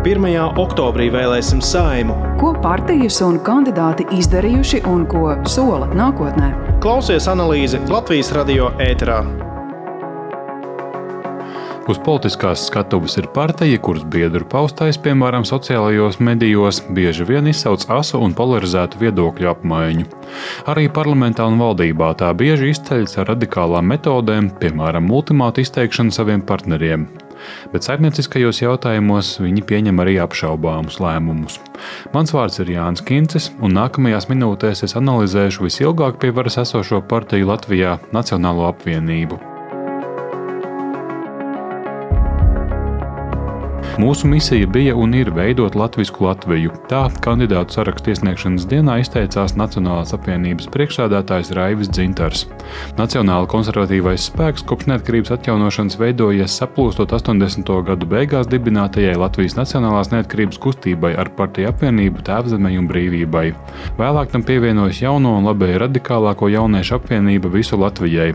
1. oktobrī vēlēsim saimu. Ko partijas un kandidāti izdarījuši un ko sola nākotnē? Klausies analīzi Latvijas radio ēterā. Uz politiskās skatuves ir partija, kuras biedru paustais, piemēram, sociālajos medijos, bieži vien izsauc asu un polarizētu viedokļu apmaiņu. Arī parlamentā un valdībā tā bieži izceļas ar radikālām metodēm, piemēram, ultimātu izteikšanu saviem partneriem. Bet saimnieciskajos jautājumos viņi pieņem arī apšaubāmus lēmumus. Mans vārds ir Jānis Kincis, un nākamajās minūtēs es analizēšu visilgāk pie varas esošo partiju Latvijā - Nacionālo apvienību. Mūsu misija bija un ir veidot latviešu Latviju. Tā kandidātu sarakstu iesniegšanas dienā izteicās Nacionālās apvienības priekšsādātājs Raivis Dzintars. Nacionāla konservatīvais spēks kopš neatkarības atjaunošanas veidojies saplūstot 80. gadu beigās dibinātajai Latvijas Nacionālās neatkarības kustībai ar partiju apvienību Tēvzemei un brīvībai. Vēlāk tam pievienojas jauno un labēji radikālāko jauniešu apvienība visu Latvijai.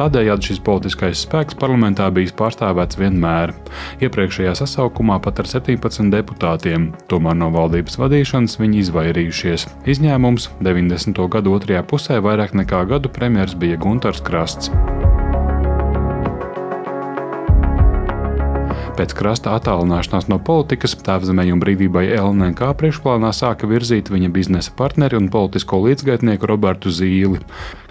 Tādējādi šis politiskais spēks parlamentā bijis pārstāvēts vienmēr. Iepriekšējā sasaukumā sasaukumā pat ar 17 deputātiem, tomēr no valdības vadīšanas viņi izvairījušies. Izņēmums 90. gadu otrajā pusē vairāk nekā gadu premjers bija Gunārs Krasts. Pēc krasta attālināšanās no politikas tēvzemē un brīvībai LNK priekšplānā sāka virzīt viņa biznesa partneri un politisko līdzgaitnieku Robertu Zīli.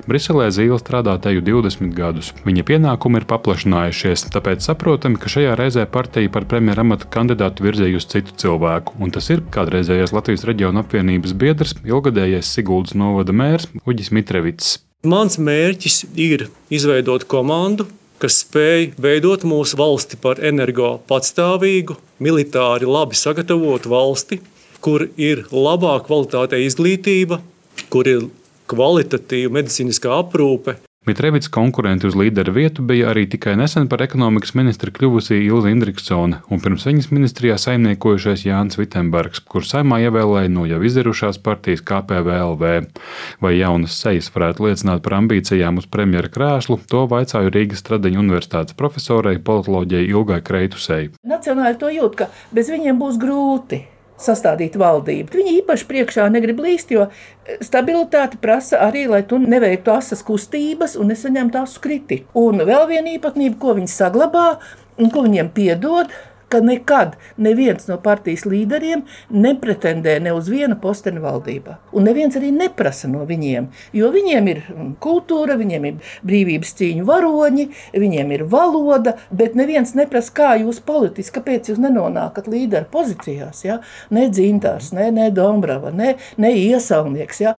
Briselē Zīle strādā teju 20 gadus. Viņa pienākumi ir paplašinājušies, tāpēc saprotam, ka šajā reizē partija par premjeru amata kandidātu virzījusi citu cilvēku, un tas ir kādreizējais Latvijas reģiona apvienības biedrs, ilgadējais Siguldas novada mērs Uģis Mitrevits. Mans mērķis ir izveidot komandu, kas spēj veidot mūsu valsti par energo patstāvīgu, militāri labi sagatavotu valsti, kur ir labā kvalitātē izglītība, kur ir kvalitatīva medicīniskā aprūpe, Mitrevits konkurenti uz līderu vietu bija arī tikai nesen par ekonomikas ministru kļuvusī Ilza Indriksone un pirms viņas ministrijā saimniekojušais Jānis Vitsenbergs, kurš saimā ievēlēja no jau izderušās partijas KPVLV. Vai jaunas sejas varētu liecināt par ambīcijām uz premjera krēslu, to vaicāju Rīgas Stradiņu universitātes profesorai politoloģijai Ilgai Kreitusei. Nacionāli to jūt, ka bez viņiem būs grūti sastādīt valdību. Viņi īpaši priekšā negrib līst, jo stabilitāte prasa arī, lai tu neveiktu asas kustības un nesaņemtu asu kritiku. Un vēl viena īpatnība, ko viņi saglabā un ko viņiem piedod, ka nekad neviens no partijas līderiem nepretendē ne uz vienu posteni valdībā. Un neviens arī neprasa no viņiem, jo viņiem ir kultūra, viņiem ir brīvības cīņu varoņi, viņiem ir valoda, bet neviens neprasa, kā jūs politiski, kāpēc jūs nenonākat līderu pozīcijās. Ja? Ne Dzintars, ne, ne Dombrava, ne, ne Iesaulnieks. Ja?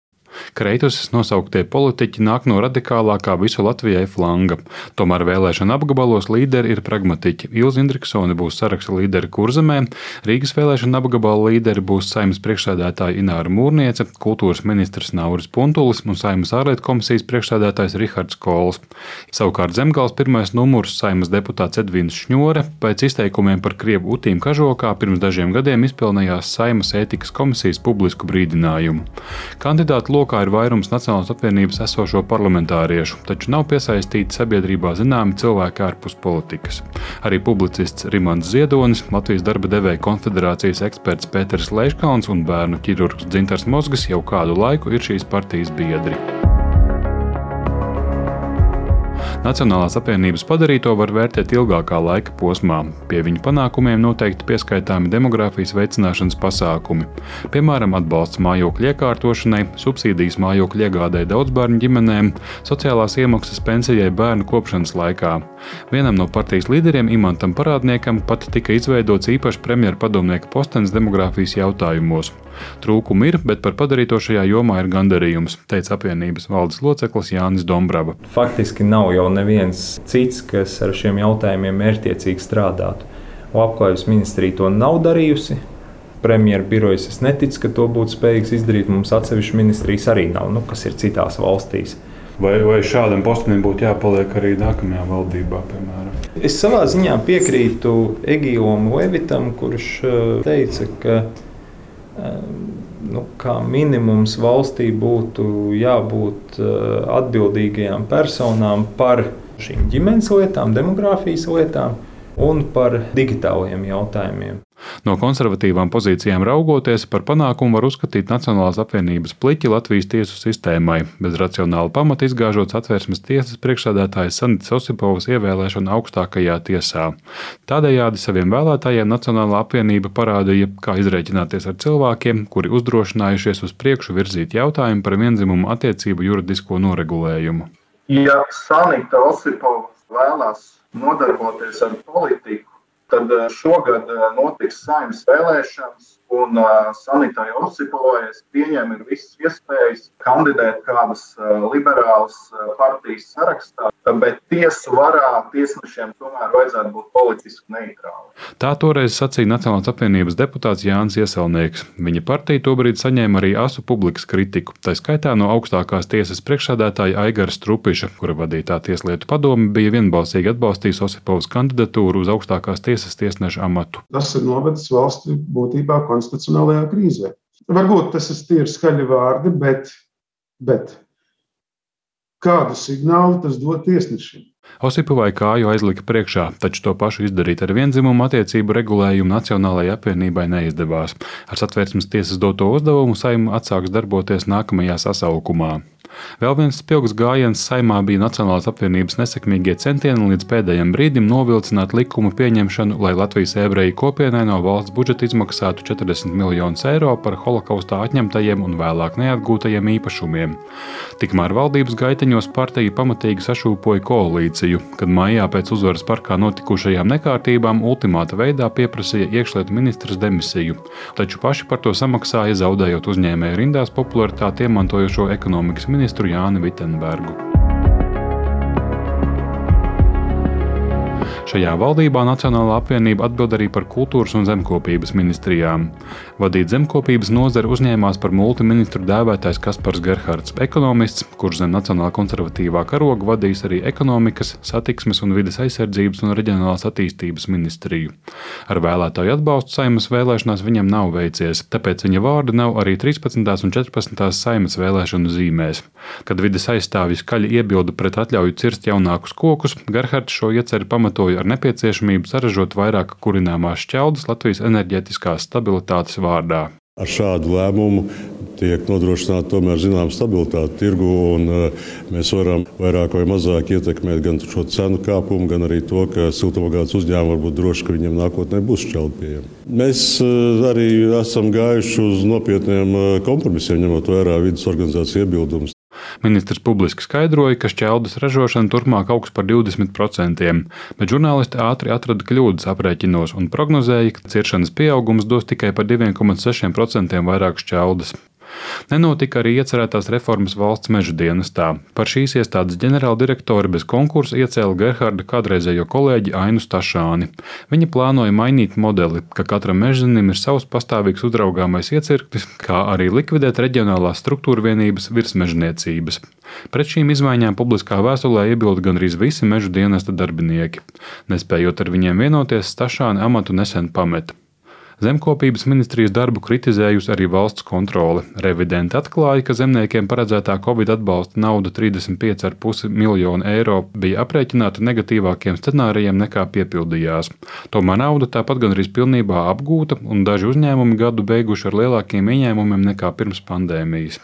Kreitus nosauktie politiķi nāk no radikālākā visu Latvijai flanga. Tomēr vēlēšana apgabalos līderi ir pragmatiķi. Ilza Indriksone būs saraksta līderi Kurzemē, Rīgas vēlēšana apgabala līderi būs saimnes priekšsēdētāja Ināra Mūrniece, kultūras ministrs Nauris Puntulis un saimnes ārlietu komisijas priekšsēdētājs Rihards Kols. Savukārt Zemgals pirmais numurs saimnes deputāts Edvins Šņore pēc izteikumiem par Krievu utīm kažokā pirms dažiem gadiem izpelnījās saimas ētikas komisijas publisku brīdinājumu. Kandidātu lokā ir vairums Nacionālās apvienības esošo parlamentāriešu, taču nav piesaistīti sabiedrībā zināmi cilvēki ārpus politikas. Arī publicists Rimants Ziedonis, Latvijas darba devēja konfederācijas eksperts Pēters Leiškauns un bērnu ķirurgs Dzintars Mozgas jau kādu laiku ir šīs partijas biedri. Nacionālās apvienības padarīto var vērtēt ilgākā laika posmā. Pie viņu panākumiem noteikti pieskaitāmi demogrāfijas veicināšanas pasākumi, piemēram, atbalsts mājokļu iekārtošanai, subsīdijas mājokļu iegādēji daudzbērnu ģimenēm, sociālās iemaksas pensijai bērnu kopšanas laikā. Vienam no partijas līderiem, Imantam Parādniekam, pat tika izveidots īpašs premjerpadomnieka postenis demogrāfijas jautājumos. Trūkumi ir, bet par padarīto šajā jomā ir gandarījums, teica apvienības valdes loceklis Jānis Dombrava. Faktiski nav jau neviens cits, kas ar šiem jautājumiem mērķiecīgi strādātu. Labklājības ministrija to nav darījusi. Premjeras birojas es neticu, ka to būtu spējīgs izdarīt. Mums atsevišķi ministrijas arī nav, nu, kas ir citās valstīs. Vai, vai šādam postenim būtu jāpaliek arī nākamajā valdībā, piemēram? Es savā ziņā piekrītu Egīlam Levitam, kurš eh, teica, ka nu, kā minimums valstī būtu jābūt atbildīgajām personām par šīm ģimenes lietām, demogrāfijas lietām. Un par digitāliem jautājumiem. No konservatīvām pozīcijām raugoties, par panākumu var uzskatīt Nacionālās apvienības pliķi Latvijas tiesu sistēmai, bez racionāla pamata izgāžot atvērsmes tiesas priekšsādātājas Sanitas Osipovas ievēlēšanu augstākajā tiesā. Tādējādi saviem vēlētājiem Nacionālā apvienība parādīja, kā izreikināties ar cilvēkiem, kuri uzdrošinājušies uz priekšu virzīt jautājumu par vienzimumu attiecību juridisko noregulējumu. Ja Sanita Osipova vēlās nodarboties ar politiku, tad eh, šogad eh, notiks saimnes vēlēšanas, un uh, Sanitai Osipovai es pieņemu, ir visas iespējas kandidēt kādas uh, liberālas uh, partijas sarakstā, bet tiesu varā tiesnešiem tomēr vajadzētu būt politiski neitrāli. Tā toreiz sacīja Nacionālās apvienības deputāts Jānis Ieselnieks. Viņa partija tobrīd saņēma arī asu publikas kritiku, tā skaitā no augstākās tiesas priekšsādātāja Aigara Strupiša, kura vadītā tieslietu padome bija vienbalsīgi atbalstījusi Osipovas kandidatūru uz augstākās tiesas tiesneša amatu. Tas ir novedis valsti būtībā konstitucionālajā krīzē. Varbūt tas ir skaļi vārdi, bet, bet kādu signālu tas dod tiesnešiem? Osipovai kāju aizlika priekšā, taču to pašu izdarīt ar vienzimumu attiecību regulējumu Nacionālajai apvienībai neizdevās. Ar satversmes tiesas doto uzdevumu saima atsāks darboties nākamajā sasaukumā. Vēl viens spilgts gājiens saimā bija Nacionālās apvienības nesekmīgie centieni līdz pēdējiem brīdim novilcināt likuma pieņemšanu, lai Latvijas ebreju kopienai no valsts budžeta izmaksātu 40 miljonus eiro par holokaustā atņemtajiem un vēlāk neatgūtajiem īpašumiem. Tikmēr valdības gaiteņos partija pamatīgi sašūpoja koalīciju, kad maijā pēc uzvaras parkā notikušajām nekārtībām ultimāta veidā pieprasīja iekšlietu ministras demisiju, taču paši par to samaksāja zaudējot uzņēmēju rindās popularitāti iemantojošo ekonomikas ministru ministru Jāni Vitsenbergu. Šajā valdībā Nacionālā apvienība atbild arī par kultūras un zemkopības ministrijām. Vadīt zemkopības nozari uzņēmās par multiministru dēvētais Kaspars Gerhards, ekonomists, kurš zem Nacionālā konservatīvā karoga vadīs arī ekonomikas, satiksmes un vides aizsardzības un reģionālās attīstības ministriju. Ar vēlētāju atbalstu saimas vēlēšanās viņam nav veicies, tāpēc viņa vārda nav arī 13. un 14. saimas vēlēšanu zīmēs. Kad vides aizstāvji skaļi iebilda pret atļauju cirst jaunākus kokus, Gerhards šo ieceru pamatoja ar nepieciešamību saražot vairāk kurināmās šķeldas Latvijas enerģētiskās stabilitātes vārdā. Ar šādu lēmumu tiek nodrošināta tomēr zināma stabilitāte tirgu, un eh, mēs varam vairāk vai mazāk ietekmēt gan šo cenu kāpumu, gan arī to, ka siltumgādes uzņēmumi var būt droši, ka viņiem nākotnē būs šķeldi pieejami. Mēs eh, arī esam gājuši uz nopietniem eh, kompromisiem, ņemot vērā vidas organizāciju iebildumus. Ministrs publiski skaidroja, ka šķeldas ražošana turpmāk augs par 20%, bet žurnālisti ātri atrada kļūdas aprēķinos un prognozēja, ka ciršanas pieaugums dos tikai par 2,6% vairāk šķeldas. Nenotika arī iecerētās reformas valsts meža dienestā. Par šīs iestādes ģenerāldirektori bez konkursa iecēla Gerharda kādreizējo kolēģi Ainu Stašāni. Viņa plānoja mainīt modeli, ka katram mežzinim ir savs pastāvīgs uzraugāmais iecirknis, kā arī likvidēt reģionālās struktūra vienības virsmežniecības. Pret šīm izmaiņām publiskā vēstulē iebilda gandrīz visi meža dienesta darbinieki. Nespējot ar viņiem vienoties, Stašāni amatu nesen pameta. Zemkopības ministrijas darbu kritizējusi arī valsts kontrole. Revidenti atklāja, ka zemniekiem paredzētā Covid atbalsta nauda 35,5 miljonu eiro bija aprēķināta negatīvākiem scenārijiem nekā piepildījās. Tomēr nauda tāpat gandrīz pilnībā apgūta, un daži uzņēmumi gadu beiguši ar lielākiem ieņēmumiem nekā pirms pandēmijas.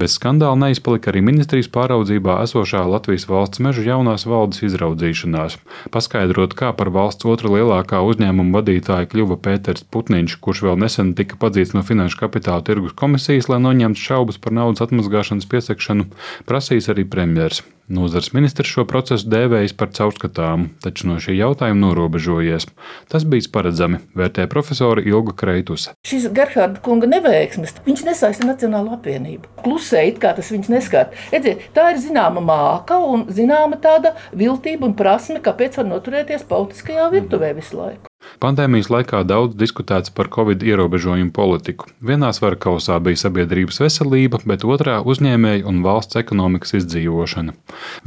Bez skandāla neizpalika arī ministrijas pāraudzībā esošā Latvijas valsts meža jaunās valdes izraudzīšanās. Paskaidrot, kā par valsts otra lielākā uzņēmuma vadītāja kļuva Pēters. Putniņš, kurš vēl nesen tika padzīts no Finanšu kapitāla tirgus komisijas, lai noņemtu šaubas par naudas atmazgāšanas piesakšanu, prasīs arī premjerministrs. Nozars ministrs šo procesu dēvējis par caurskatāmu, taču no šī jautājuma norobežojies. Tas bija paredzami, vērtē profesora Ilga Kreitusa. Šis Gerharda kunga neveiksmes, viņš nesaista Nacionālo apvienību. Klusēji, kā tas viņus neskar. Redziet, tā ir zināma māka un zināma tāda viltība un prasme, kāpēc var noturēties politiskajā virtuvē visu laiku. Pandēmijas laikā daudz diskutēts par covid ierobežojumu politiku. Vienā svara kausā bija sabiedrības veselība, bet otrā - uzņēmēju un valsts ekonomikas izdzīvošana.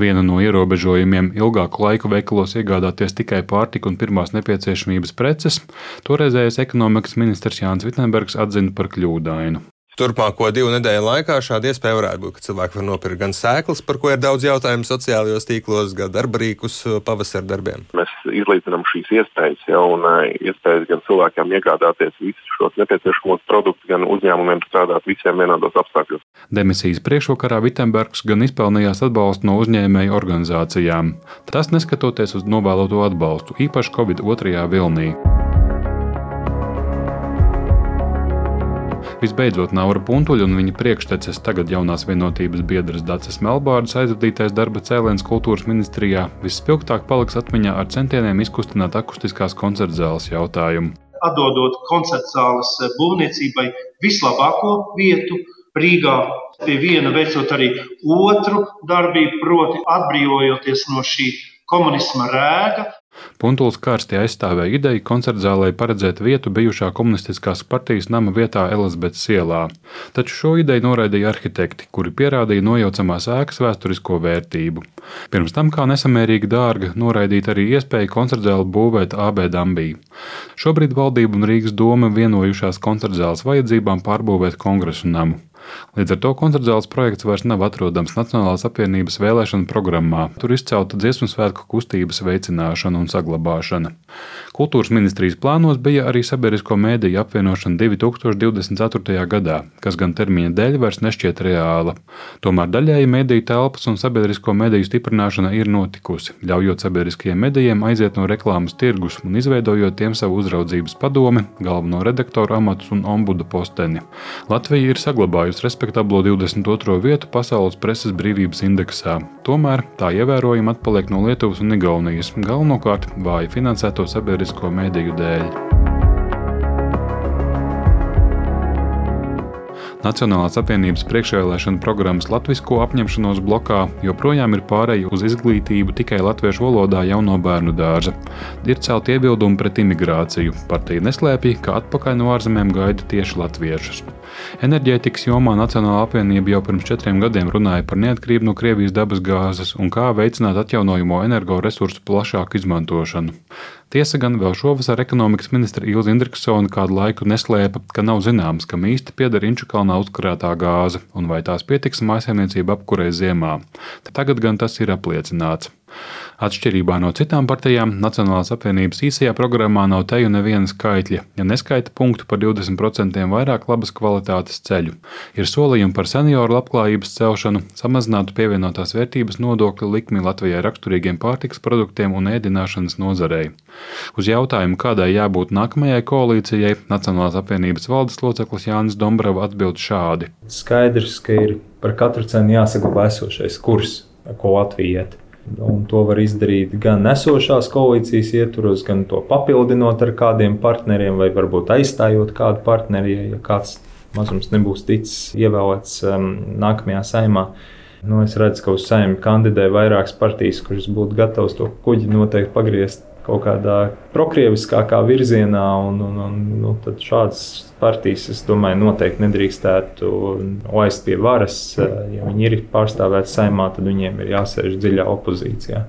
Viena no ierobežojumiem - ilgāku laiku veikalos iegādāties tikai pārtiku un pirmās nepieciešamības preces - toreizējais ekonomikas ministrs Jānis Vitsenbergs atzina par kļūdainu. Turpmāko divu nedēļu laikā šāda iespēja varētu būt, ka cilvēki var nopirkt gan sēklas, par ko ir daudz jautājumu sociālajos tīklos, gan darba rīkus pavasara darbiem. Mēs izlīdzinām šīs iespējas, jau un iespējas gan cilvēkiem iegādāties visus šos nepieciešamos produktus, gan uzņēmumiem strādāt visiem vienādos apstākļos. Demisijas priekšvakarā Vitsenbergs gan izpelnījās atbalstu no uzņēmēju organizācijām. Tas neskatoties uz novēloto atbalstu, īpaši Covid otrajā vilnī. Visbeidzot, Naura Puntuļa un viņa priekšteces tagad jaunās vienotības biedras Dācis Melbārdas aizvadītais darba cēliens kultūras ministrijā visspilgtāk paliks atmiņā ar centieniem izkustināt akustiskās koncerta zāles jautājumu. Atdodot koncerta zāles būvniecībai vislabāko vietu Rīgā, pie viena veicot arī otru darbību, proti atbrīvojoties no šī komunisma rēga. Puntuls karsti aizstāvēja ideju koncertzālē paredzēt vietu bijušā komunistiskās partijas nama vietā Elizabetes ielā, taču šo ideju noraidīja arhitekti, kuri pierādīja nojaucamās ēkas vēsturisko vērtību. Pirms tam kā nesamērīgi dārga noraidīta arī iespēja koncertzāli būvēt AB Dambī. Šobrīd valdība un Rīgas doma vienojušās koncertzāles vajadzībām pārbūvēt kongresu namu. Līdz ar to koncertzāles projekts vairs nav atrodams Nacionālās apvienības vēlēšanu programmā. Tur izcelta dziesmu svētku kustības veicināšana un saglabāšana. Kultūras ministrijas plānos bija arī sabiedrisko mēdīju apvienošana 2024. gadā, kas gan termiņa dēļ vairs nešķiet reāla. Tomēr daļēji mediju telpas un sabiedrisko mediju stiprināšana ir notikusi, ļaujot sabiedriskajiem medijiem aiziet no reklāmas tirgus un izveidojot tiem savu uzraudzības padomi, galveno redaktoru amatus un ombudu posteni. Latvija ir saglabājusi respektablo 22. vietu pasaules preses brīvības indeksā. Tomēr tā ievērojami atpaliek no Lietuvas un Igaunijas, galvenokārt vāji finansēto sabiedrisko sabiedrisko mediju dēļ. Nacionālās apvienības priekšvēlēšana programmas latvisko apņemšanos blokā joprojām ir pārēja uz izglītību tikai latviešu valodā jau no bērnu dārza. Ir celti iebildumi pret imigrāciju. Partija neslēpj, ka atpakaļ no ārzemēm gaida tieši latviešus. Enerģētikas jomā Nacionālā apvienība jau pirms četriem gadiem runāja par neatkarību no Krievijas dabasgāzes un kā veicināt atjaunojamo energoresursu plašāku izmantošanu. Tiesa gan vēl šovasar ekonomikas ministra Ilza Indriksona kādu laiku neslēpa, ka nav zināms, kam īsti pieder Inčukalnā uzkurētā gāze un vai tās pietiks mājsaimniecību apkurē ziemā. Tagad gan tas ir apliecināts. Atšķirībā no citām partijām, Nacionālās apvienības īsajā programmā nav teju neviena skaitļa, ja neskaita punktu par 20% vairāk labas kvalitātes ceļu. Ir solījumi par senioru labklājības celšanu, samazinātu pievienotās vērtības nodokļu likmi Latvijai raksturīgiem pārtiks produktiem un ēdināšanas nozarei. Uz jautājumu, kādai jābūt nākamajai koalīcijai, Nacionālās apvienības valdes loceklis Jānis Dombrava atbild šādi: Skaidrs, ka ir par katru cenu jāsaglabā esošais kurs, ko Latvija iet. Un to var izdarīt gan esošās koalīcijas ietvaros, gan to papildinot ar kādiem partneriem, vai varbūt aizstājot kādu partneri, ja kāds mazums nebūs ticis ievēlēts um, nākamajā saimā. Nu, es redzu, ka uz saimnu kandidē vairākas partijas, kuras būtu gatavas to kuģi noteikti pagriezt kaut kādā prokrieviskākā virzienā. Un, un, un, nu, tad šādas partijas, es domāju, noteikti nedrīkstētu laist pie varas. Ja viņi ir pārstāvēti saimā, tad viņiem ir jāsēž dziļā opozīcijā.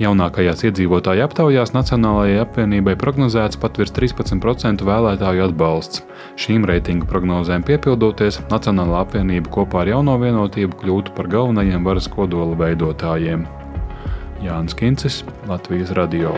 Jaunākajās iedzīvotāju aptaujās Nacionālajai apvienībai prognozēts pat virs 13% vēlētāju atbalsts. Šīm reitingu prognozēm piepildoties, Nacionālā apvienība kopā ar jauno vienotību kļūtu par galvenajiem varas kodola veidotājiem. Jānis Kincis, Latvijas Radio.